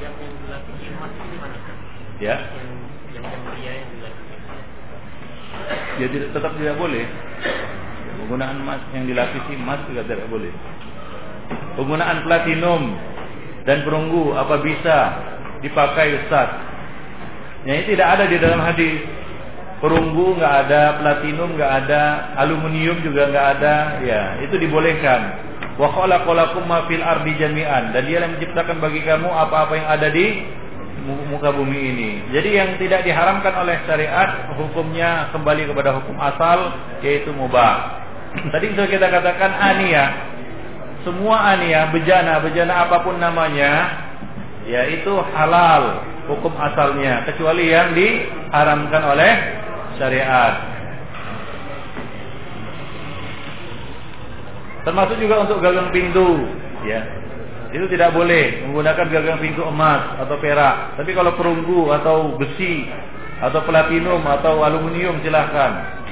Yang yang dilapisi emas itu mana? Ya. Yang yang pria yang emas. Ya tidak, tetap tidak boleh. Penggunaan emas yang dilapisi emas juga tidak boleh. Penggunaan platinum dan perunggu apa bisa dipakai Ustaz? Ya, ini tidak ada di dalam hadis. Perunggu nggak ada, platinum nggak ada, aluminium juga nggak ada. Ya, itu dibolehkan. Wa khalaqalakum ma fil ardi jami'an dan dia yang menciptakan bagi kamu apa-apa yang ada di muka bumi ini. Jadi yang tidak diharamkan oleh syariat hukumnya kembali kepada hukum asal yaitu mubah. Tadi sudah kita katakan ania. Semua ania, bejana, bejana apa pun namanya yaitu halal hukum asalnya kecuali yang diharamkan oleh syariat. Termasuk juga untuk gagang pintu, ya. Itu tidak boleh menggunakan gagang pintu emas atau perak. Tapi kalau perunggu atau besi atau platinum atau aluminium silahkan.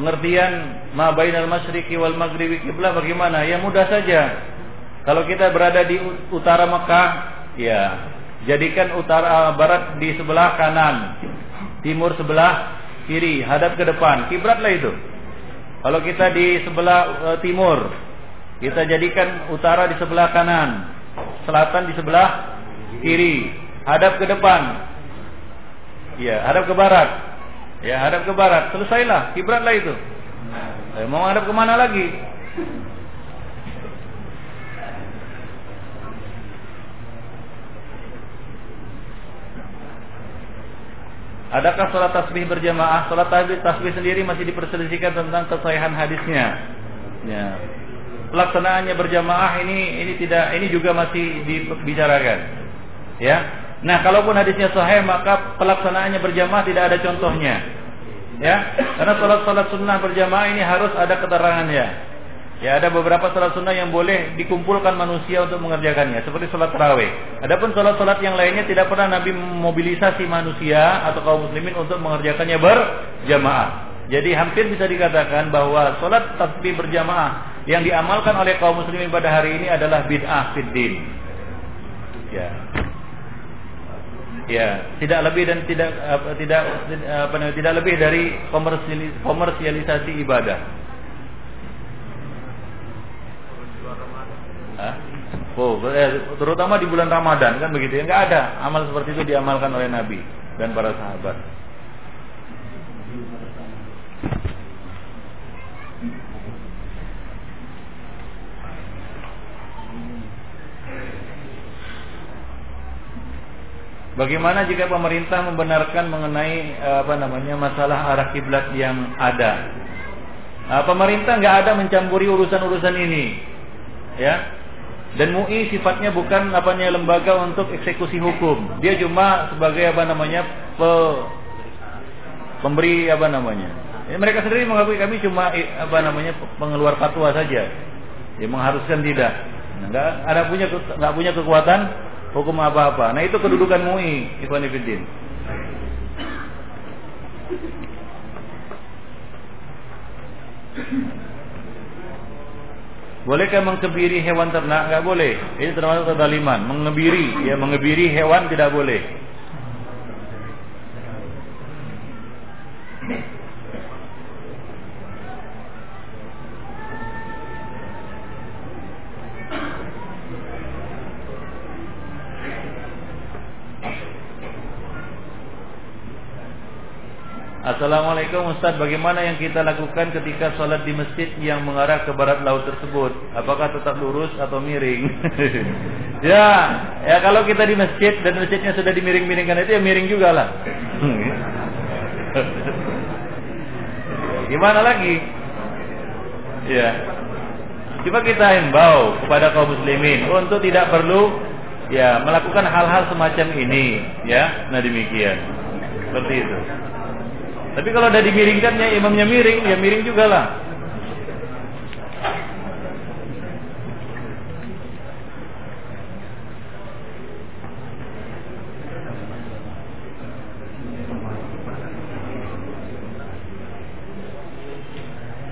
Pengertian ma bainal masyriqi wal maghribi kiblah bagaimana? Ya mudah saja. Kalau kita berada di utara Mekah, ya jadikan utara barat di sebelah kanan, timur sebelah kiri, hadap ke depan. Kiblatlah itu. Kalau kita di sebelah uh, timur, kita jadikan utara di sebelah kanan, selatan di sebelah kiri, hadap ke depan. Ya, hadap ke barat. Ya hadap ke barat, selesailah, kiblatlah itu. Eh, mau hadap ke mana lagi? Adakah sholat tasbih berjamaah? Sholat tasbih, tasbih sendiri masih diperselisihkan tentang kesahihan hadisnya. Ya. Pelaksanaannya berjamaah ini ini tidak ini juga masih dibicarakan. Ya. Nah, kalaupun hadisnya sahih maka pelaksanaannya berjamaah tidak ada contohnya. Ya, karena salat-salat sunnah berjamaah ini harus ada keterangannya. Ya, ada beberapa salat sunnah yang boleh dikumpulkan manusia untuk mengerjakannya, seperti salat tarawih. Adapun salat-salat yang lainnya tidak pernah Nabi memobilisasi manusia atau kaum muslimin untuk mengerjakannya berjamaah. Jadi hampir bisa dikatakan bahwa salat tasbih berjamaah yang diamalkan oleh kaum muslimin pada hari ini adalah bid'ah fid din. Ya. Ya, tidak lebih dan tidak apa, tidak apa tidak lebih dari komersialisasi ibadah. Oh, eh, terutama di bulan Ramadan kan begitu ya. Enggak ada amal seperti itu diamalkan oleh Nabi dan para sahabat. Bagaimana jika pemerintah membenarkan mengenai apa namanya masalah arah kiblat yang ada? Nah, pemerintah nggak ada mencampuri urusan-urusan ini, ya. Dan MUI sifatnya bukan apanya lembaga untuk eksekusi hukum. Dia cuma sebagai apa namanya pe, pemberi apa namanya. Ya, mereka sendiri mengakui kami cuma apa namanya pengeluar fatwa saja. Ya mengharuskan tidak. Nah, nggak ada punya nggak punya kekuatan hukum apa-apa. Nah itu kedudukan MUI, Ikhwan Fiddin. Bolehkah mengkebiri hewan ternak? Enggak boleh. Ini termasuk kedaliman. Mengebiri, ya mengebiri hewan tidak boleh. Assalamualaikum Ustaz, bagaimana yang kita lakukan ketika sholat di masjid yang mengarah ke barat laut tersebut? Apakah tetap lurus atau miring? ya, ya kalau kita di masjid dan masjidnya sudah dimiring-miringkan itu ya miring juga lah. Gimana lagi? Ya. Coba kita himbau kepada kaum muslimin untuk tidak perlu ya melakukan hal-hal semacam ini, ya. Nah demikian. Seperti itu. Tapi kalau udah dimiringkannya imamnya miring, ya miring juga lah.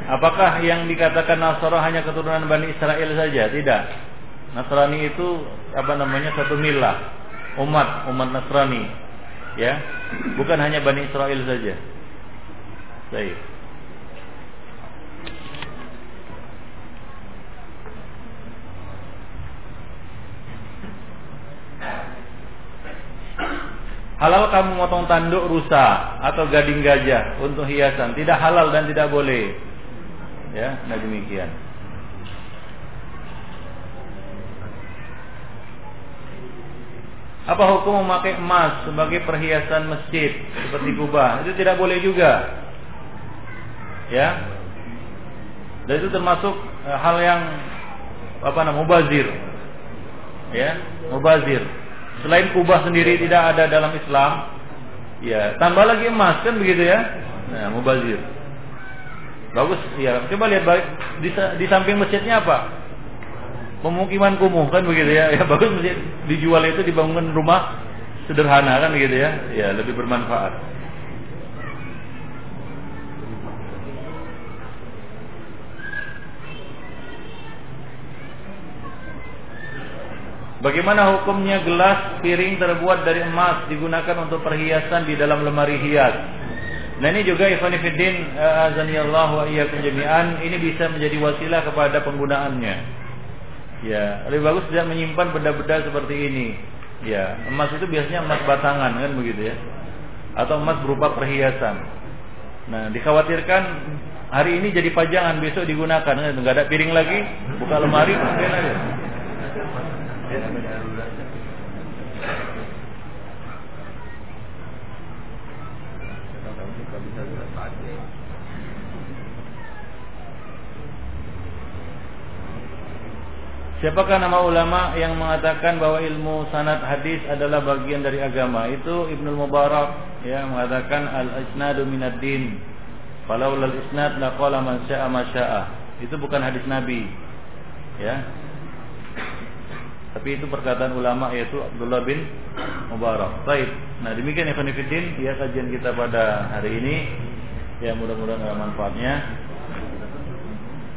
Apakah yang dikatakan nasrani hanya keturunan Bani Israel saja? Tidak. Nasrani itu apa namanya satu milah umat umat Nasrani ya bukan hanya Bani Israel saja Baik. Halal kamu motong tanduk rusa atau gading gajah untuk hiasan. Tidak halal dan tidak boleh. Ya, nah demikian. Apa hukum memakai emas sebagai perhiasan masjid seperti kubah? Itu tidak boleh juga. Ya. Dan itu termasuk eh, hal yang apa namanya mubazir. Ya, mubazir. Selain kubah sendiri tidak ada dalam Islam, ya tambah lagi emas kan begitu ya. Nah, mubazir. Bagus ya. Coba lihat di, di samping masjidnya apa? Pemukiman kumuh kan begitu ya. Ya bagus masjid dijual itu dibangun rumah sederhana kan begitu ya. Ya lebih bermanfaat. Bagaimana hukumnya gelas piring terbuat dari emas digunakan untuk perhiasan di dalam lemari hias? Nah ini juga Ikhwanifiddin eh, azanillahu wa iyyakum jami'an ini bisa menjadi wasilah kepada penggunaannya. Ya, lebih bagus tidak menyimpan benda-benda seperti ini. Ya, emas itu biasanya emas batangan kan begitu ya. Atau emas berupa perhiasan. Nah, dikhawatirkan hari ini jadi pajangan, besok digunakan kan enggak ada piring lagi, buka lemari. Siapakah nama ulama yang mengatakan bahwa ilmu sanad hadis adalah bagian dari agama? Itu Ibnu Mubarak ya mengatakan al-isnadu minad din. Falau lal isnad laqala man Itu bukan hadis Nabi. Ya, tapi itu perkataan ulama yaitu Abdullah bin Mubarak. Baik. Nah, demikian ya Fanifidin ya kajian kita pada hari ini. Ya mudah-mudahan ada manfaatnya.